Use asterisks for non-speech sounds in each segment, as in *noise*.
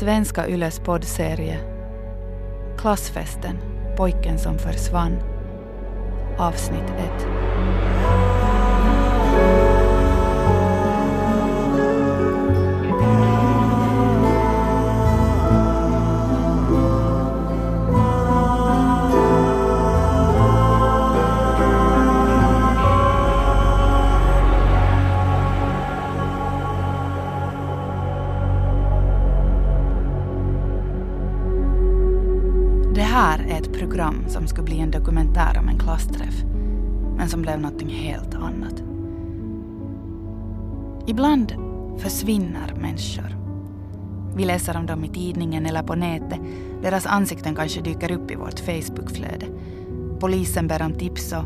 Svenska Yles poddserie Klassfesten, pojken som försvann. Avsnitt 1. Program som skulle bli en dokumentär om en klassträff, men som blev någonting helt annat. Ibland försvinner människor. Vi läser om dem i tidningen eller på nätet. Deras ansikten kanske dyker upp i vårt Facebookflöde. Polisen ber om tips och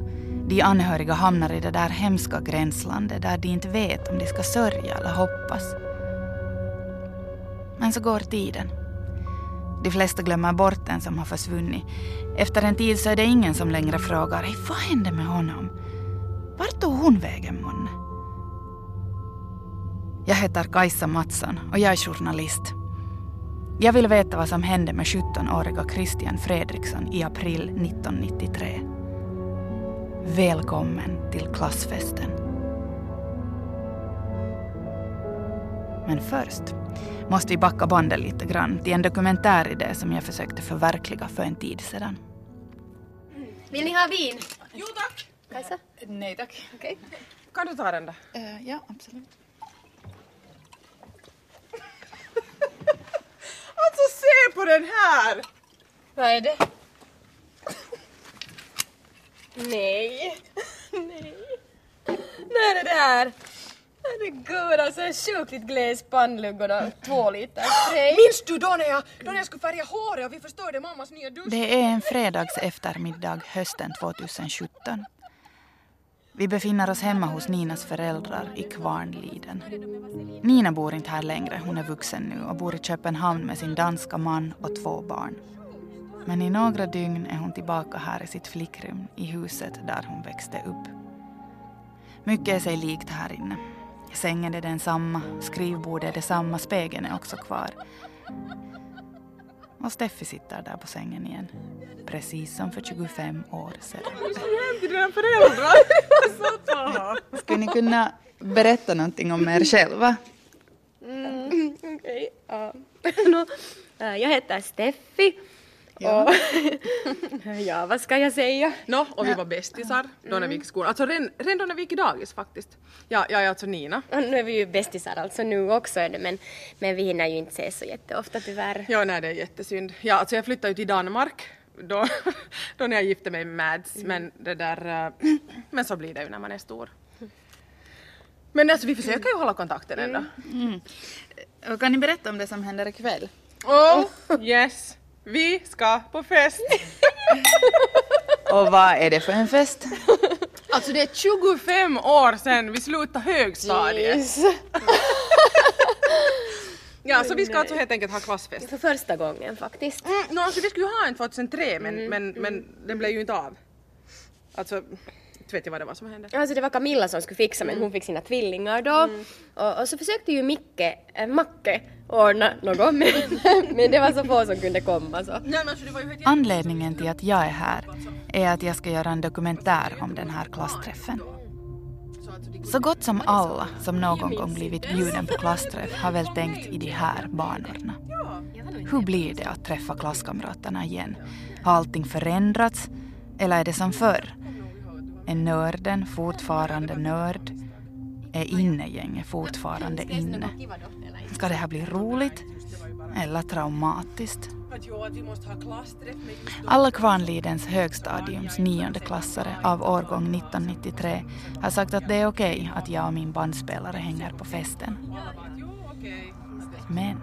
de anhöriga hamnar i det där hemska gränslandet där de inte vet om de ska sörja eller hoppas. Men så går tiden. De flesta glömmer bort den som har försvunnit. Efter en tid så är det ingen som längre frågar "Hej, vad hände med honom? Vart tog hon vägen månne? Jag heter Kajsa Mattsson och jag är journalist. Jag vill veta vad som hände med 17-åriga Christian Fredriksson i april 1993. Välkommen till klassfesten. Men först måste vi backa bandet lite grann till en dokumentäridé som jag försökte förverkliga för en tid sedan. Vill ni ha vin? Jo tack! Kajsa? Nej tack. Okej. Kan du ta den där? ja, absolut. *laughs* Alltså se på den här! Vad är det? Nej. Nej. När är det här? Herregud alltså en sjukligt gles pannlugg och då två liter spray. Minns du då när jag, då när jag skulle färga håret och vi förstörde mammas nya dusch? Det är en fredags eftermiddag hösten 2017. Vi befinner oss hemma hos Ninas föräldrar i Kvarnliden. Nina bor inte här längre, hon är vuxen nu och bor i Köpenhamn med sin danska man och två barn. Men i några dygn är hon tillbaka här i sitt flickrum i huset där hon växte upp. Mycket är sig likt här inne. Sängen är densamma, skrivbordet är detsamma, spegeln är också kvar. Och Steffi sitter där på sängen igen. Precis som för 25 år sedan. hem till dina föräldrar. *laughs* Så ta. Skulle ni kunna berätta någonting om er själva? Mm, Okej. ja. *laughs* Nå, äh, jag heter Steffi. Och *laughs* ja, vad ska jag säga? Nå, och vi var bästisar då när vi gick i skolan. Alltså redan, redan då när vi gick i dagis faktiskt. Ja, jag är alltså Nina. Och nu är vi ju bästisar alltså nu också är det, men, men vi hinner ju inte ses så jätteofta tyvärr. Ja, nej det är jättesynd. Ja, alltså jag flyttade ju till Danmark då, *laughs* då när jag gifte mig med Mads. Men det där, eh, *clears throat* men så blir det ju när man är stor. Men alltså vi försöker ju hålla kontakten ändå. Och kan ni berätta om det som händer ikväll? Oh, *laughs* yes! Vi ska på fest! *laughs* Och vad är det för en fest? Alltså det är 25 år sedan vi slutade högstadiet. Jeez. *laughs* Ja, så vi ska alltså helt enkelt ha klassfest. För första gången faktiskt. Mm, no, alltså vi skulle ju ha en 2003 men, men, men den blev ju inte av. Alltså, inte vet jag vad det var som hände. Alltså det var Camilla som skulle fixa men hon fick sina tvillingar då. Och, och så försökte ju Micke, äh, Macke ordna något men, *laughs* men det var så få som kunde komma så. Alltså, Anledningen till att jag är här är att jag ska göra en dokumentär om den här klassträffen. Så gott som alla som någon gång blivit bjuden på klassträff har väl tänkt i de här banorna. Hur blir det att träffa klasskamraterna igen? Har allting förändrats? Eller är det som förr? Är nörden fortfarande nörd? Är innegänget fortfarande inne? Ska det här bli roligt? Eller traumatiskt? Alla Kvarnlidens högstadiums niondeklassare av årgång 1993 har sagt att det är okej att jag och min bandspelare hänger på festen. Men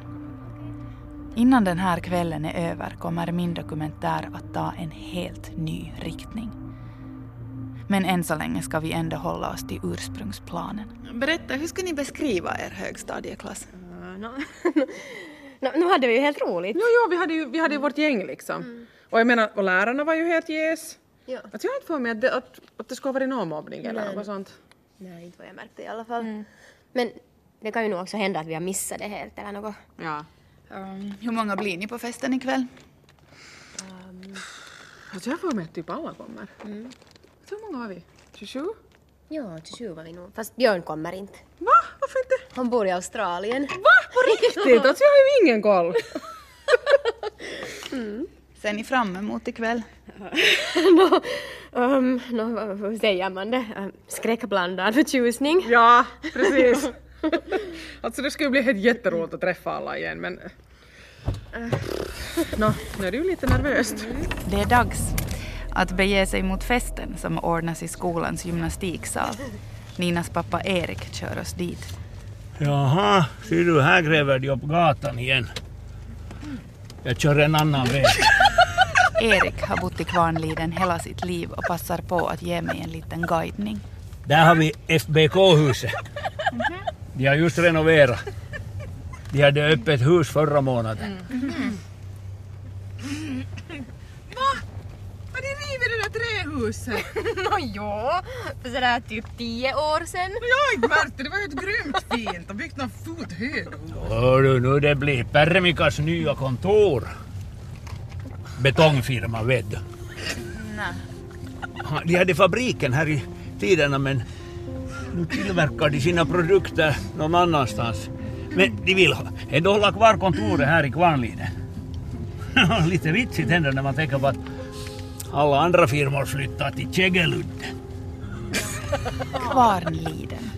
innan den här kvällen är över kommer min dokumentär att ta en helt ny riktning. Men än så länge ska vi ändå hålla oss till ursprungsplanen. Berätta, hur ska ni beskriva er högstadieklass? No, nu *laughs* hade vi ju helt roligt. Jo, jo, vi hade ju, vi hade ju vårt gäng liksom. Och jag menar, och lärarna var ju helt yes. Ja. Alltså jag har inte för mig att det, att, att det skulle ha varit någon mobbning eller Nej. något sånt. Nej, inte vad jag märkte i alla fall. Men det kan ju nog också hända att vi har missat det helt eller något. Ja. Um, hur många blir ni på festen ikväll? Alltså jag får med att typ alla kommer. Mm. Hur många var vi? 27? Ja, 27 var vi nog. Fast Björn kommer inte. Va? Varför inte? Han bor i Australien. Va? På *laughs* riktigt? Alltså jag har ju ingen koll. *laughs* Ser ni fram emot ikväll? *laughs* Nå, um, vad vad säger man det? Um, skräckblandad förtjusning. Ja, precis. alltså det skulle bli helt jätteroligt att träffa alla igen men... Äh, Nå, nu är det ju lite nervöst. Det är dags att bege sig mot festen som ordnas i skolans gymnastiksal. Ninas pappa Erik kör oss dit. Jaha, ser du, här gräver de upp gatan igen. Jag kör en annan väg. *laughs* Erik har bott i Kvarnliden hela sitt liv och passar på att ge mig en liten guidning. Där har vi FBK-huset. De har just renoverat. De hade öppet hus förra månaden. Rivit trähuset? *laughs* Nå jo, för sådär typ tio år sedan. Jag inte märkt det, var ju ett grymt fint och byggt någon fot hög. Hördu, nu det blir Permikas nya kontor. Betongfirma, vet du. Ja, De hade fabriken här i tiderna men nu tillverkar de sina produkter någon annanstans. Men de vill ha- ändå hålla kvar kontoret här i Kvarnliden. *laughs* Lite vitsigt händer när man tänker på att alla andra firmor flyttar till Kägeludden. Kvarnliden.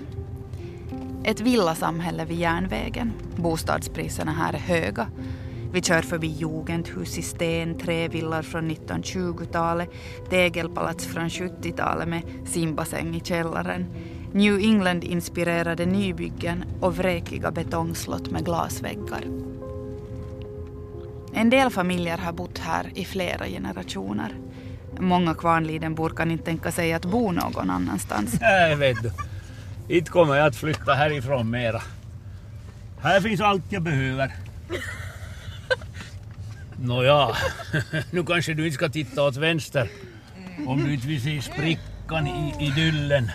Ett villasamhälle vid järnvägen. Bostadspriserna här är höga. Vi kör förbi jugendhus i sten, trävillor från 1920-talet, tegelpalats från 70-talet med simbassäng i källaren, New England-inspirerade nybyggen och vräkiga betongslott med glasväggar. En del familjer har bott här i flera generationer. Många Kvarnlidenbor kan inte tänka sig att bo någon annanstans. *laughs* Nej, vet du. Inte kommer jag att flytta härifrån mera. Här finns allt jag behöver. *laughs* Nåja, *laughs* nu kanske du inte ska titta åt vänster. Om du inte vill se sprickan i idyllen.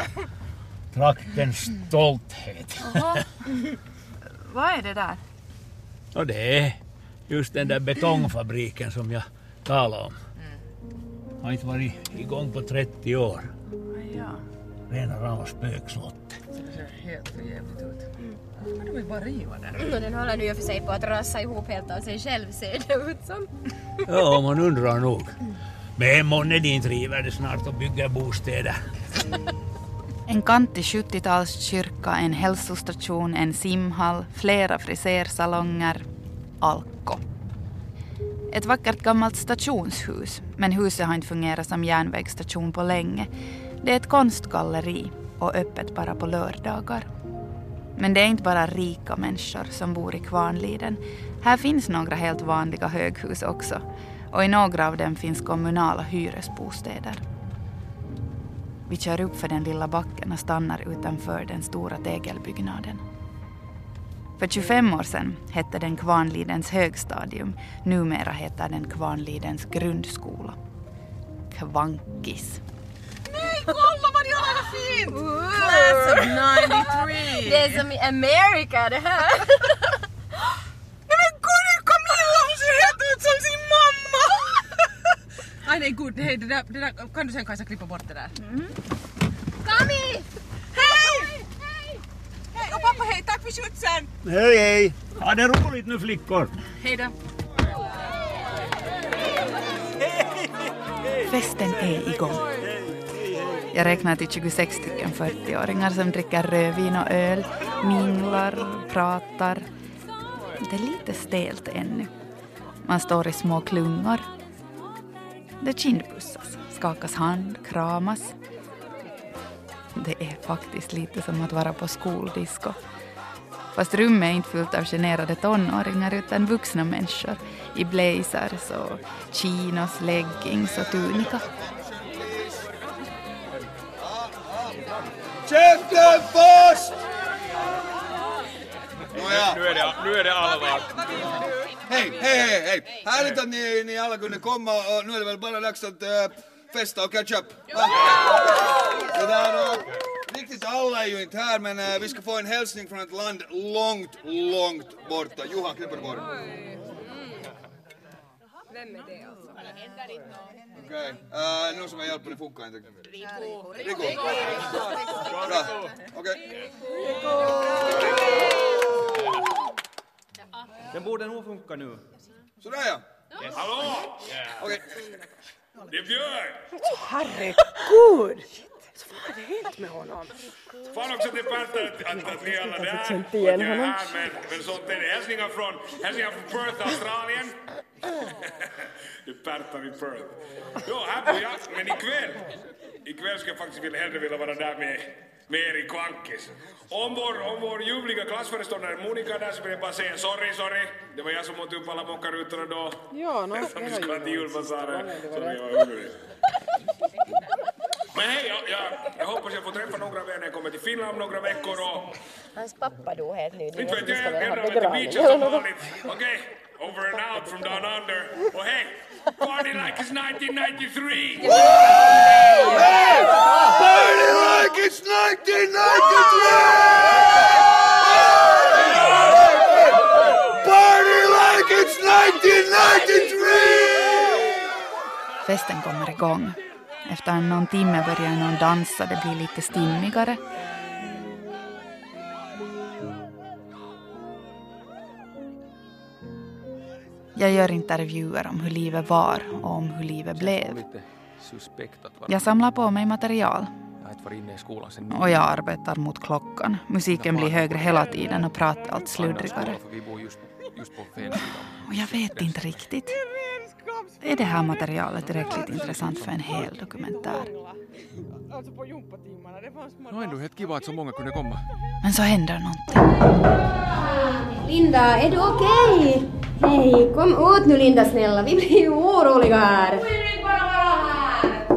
Traktens stolthet. Vad är det där? Och det är just den där betongfabriken som jag talade om. Har inte varit igång på 30 år. Ja. Rena rama spökslottet. Det ser helt för jävligt ut. Men de vill bara riva den. Nå, den håller nu i och för sig på att rasa ihop helt av sig själv ser det ut som. Ja, man undrar nog. Men månne de inte river det snart och bygger bostäder. En kantig 70-talskyrka, en hälsostation, en simhall, flera frisersalonger, Alko. Ett vackert gammalt stationshus, men huset har inte fungerat som järnvägsstation på länge. Det är ett konstgalleri och öppet bara på lördagar. Men det är inte bara rika människor som bor i Kvarnliden. Här finns några helt vanliga höghus också och i några av dem finns kommunala hyresbostäder. Vi kör upp för den lilla backen och stannar utanför den stora tegelbyggnaden. För 25 år sedan hette den Kvarnlidens högstadium. Numera heter den Kvarnlidens grundskola. Kvankis. Nej, kolla vad de har lagat fint! Class of 93! Det är som i America det här. *laughs* Nej men gud, Camilla hon ser helt ut som sin mamma! Aj nej gud, hej det där, det där, kan du sen Kajsa klippa bort det där? Kami! Hej! Hej och pappa hej, tack för skjutsen! Hej hej! Ha det roligt nu flickor! Hej då. Festen är igång. Jag räknar till 26 stycken 40-åringar som dricker rödvin och öl, minglar, pratar. Det är lite stelt ännu. Man står i små klungor. Det kindpussas, skakas hand, kramas. Det är faktiskt lite som att vara på skoldisco. Fast rummet är inte fullt av generade tonåringar utan vuxna människor i blazers och chinos, leggings och tunika. Käften först! Nåja, Nu är det, nu är det allvar. hej, hej, hej, hej. Härligt att ni, ni alla kunde komma och nu är det väl bara dags att äh, festa och catch up. Va? Det där, riktigt alla är ju inte här men eh, vi ska få en hälsning från ett land långt, långt borta. Johan, knäpper bort. Vem är det alltså? Okej, okay. någon som har hjälpt det funkar inte. Rico. Rico. Bra, okej. Den borde nog funka nu. Sådär ja. Hallå! Okej. Det är Björn! Herregud! Vad har hänt med honom? Fan också till Pertta att, att, att ni alla är där. igen jag är honom. här, men, men sånt är det. Hälsningar från, hälsningar från Perth, Australien. *laughs* det är Pertta i Perth. Jo, här bor jag. Men ikväll, ikväll skulle jag faktiskt vilja, hellre vilja vara där med, med Erik Vankis. Om vår, om vår ljuvliga klassföreståndare Monica där så vill jag bara säga sorry, sorry. Det var jag som åt upp alla mockarutorna då. Ja, no, *laughs* Som det du var skulle ha till julbasaren. det. jag var hungrig. Men hej, jag, jag, jag hoppas jag får träffa några vänner när jag kommer till Finland om några veckor och Hans pappa dog helt nyligen. inte vet jag, jag ha drar till beachen som *laughs* vanligt. Okej, over and out from down under. Och hej, party like it's 1993! Party like it's 1993! Party like it's 1993! Festen kommer igång. Efter någon timme börjar någon dansa, det blir lite stimmigare. Jag gör intervjuer om hur livet var och om hur livet blev. Jag samlar på mig material och jag arbetar mot klockan. Musiken blir högre hela tiden och pratet allt sluddrigare. Och jag vet inte riktigt. Är det här materialet tillräckligt intressant för en hel dokumentär? No ändå helt kiva att så många kunde komma. Men så händer någonting. Linda, är du okej? Hej, kom ut nu Linda snälla, vi blir ju oroliga här.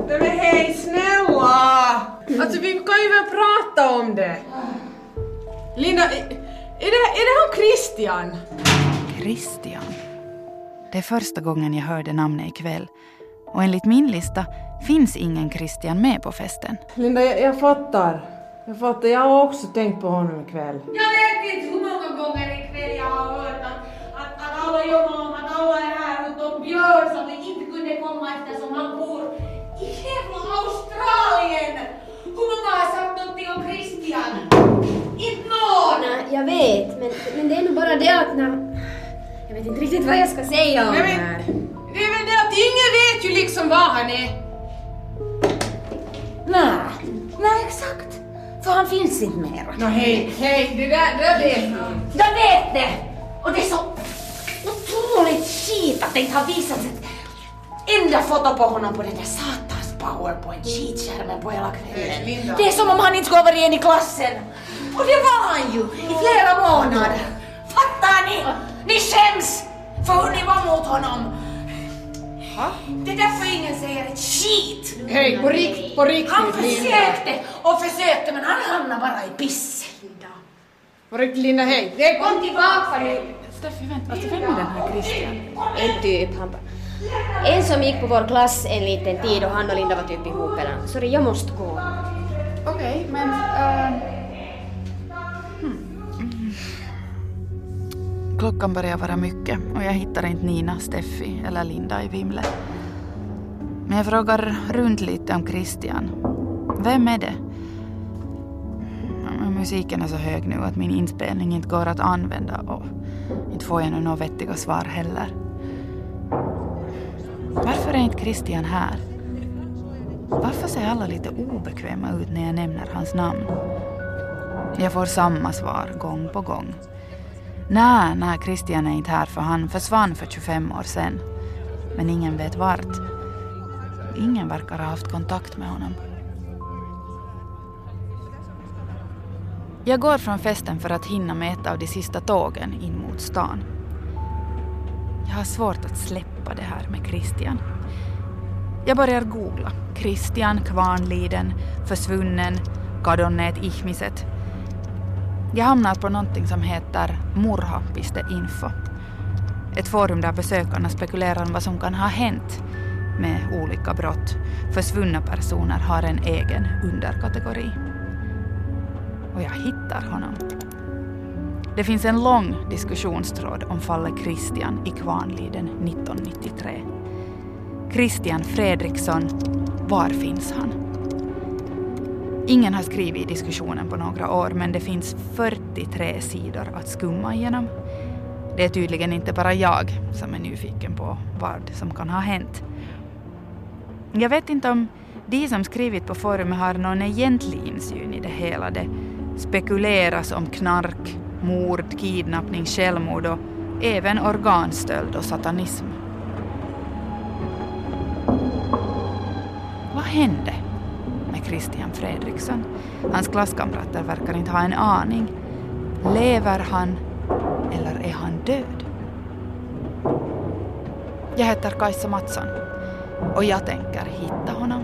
Men hej, snälla! Alltså vi kan ju väl prata om det. Linda, är är det, är det han Christian? Christian. Det är första gången jag hörde namnet ikväll. Och enligt min lista finns ingen Christian med på festen. Linda, jag, jag fattar. Jag fattar, jag har också tänkt på honom ikväll. Jag vet inte hur många gånger ikväll jag har hört att, att, att alla jobbar om att alla är här utom Björn som inte kunde komma eftersom han bor i jävla Australien. Hur många har sagt någonting om Christian? Inte någon! Nej, jag vet, men, men det är nog bara det att när... Jag vet inte riktigt vad jag ska säga om Nej, det här. Det är väl det att ingen vet ju liksom var han är. Nej, nej exakt. För han finns inte mera. Nå hej, hej, det där, det där vet han. Jag vet det! Och det är så otroligt skit att det inte har visats ett enda foto på honom på den där satans powerpoint-skitskärmen på hela kvällen. Det är som om han inte skulle ha varit en i klassen. Och det var han ju i flera månader. Fattar ni? Ni skäms för hur ni var mot honom. Det är därför ingen säger ett skit. Hej, på riktigt, på riktigt Han försökte och försökte men han hamnade bara i piss. På riktigt Linda, hej. Det kom. Kom tillbaka nu. Steffi, vänta. Alltså, vem är den här Christian? En typ, han En som gick på vår klass en liten tid och han och Linda var typ ihop eller... Sorry, jag måste gå. Okej, men... eh, Klockan börjar vara mycket och jag hittar inte Nina, Steffi eller Linda i vimlet. Men jag frågar runt lite om Christian. Vem är det? Musiken är så hög nu att min inspelning inte går att använda och inte får jag nu några vettiga svar heller. Varför är inte Christian här? Varför ser alla lite obekväma ut när jag nämner hans namn? Jag får samma svar gång på gång. Nej, nej, Christian är inte här för han försvann för 25 år sedan. Men ingen vet vart. Ingen verkar ha haft kontakt med honom. Jag går från festen för att hinna med ett av de sista tågen in mot stan. Jag har svårt att släppa det här med Christian. Jag börjar googla. Christian Kvarnliden, försvunnen, kadonneet ihmiset. Jag hamnar på någonting som heter murha.info. Ett forum där besökarna spekulerar om vad som kan ha hänt med olika brott. Försvunna personer har en egen underkategori. och jag hittar honom. Det finns en lång diskussionstråd om fallet Christian i Kvarnliden 1993. Christian Fredriksson, var finns han? Ingen har skrivit i diskussionen på några år men det finns 43 sidor att skumma igenom. Det är tydligen inte bara jag som är nyfiken på vad som kan ha hänt. Jag vet inte om de som skrivit på forumet har någon egentlig insyn i det hela. Det spekuleras om knark, mord, kidnappning, självmord och även organstöld och satanism. Vad hände Christian Fredriksson? Hans klasskamrater verkar inte ha en aning. Lever han eller är han död? Jag heter Kajsa Mattsson och jag tänker hitta honom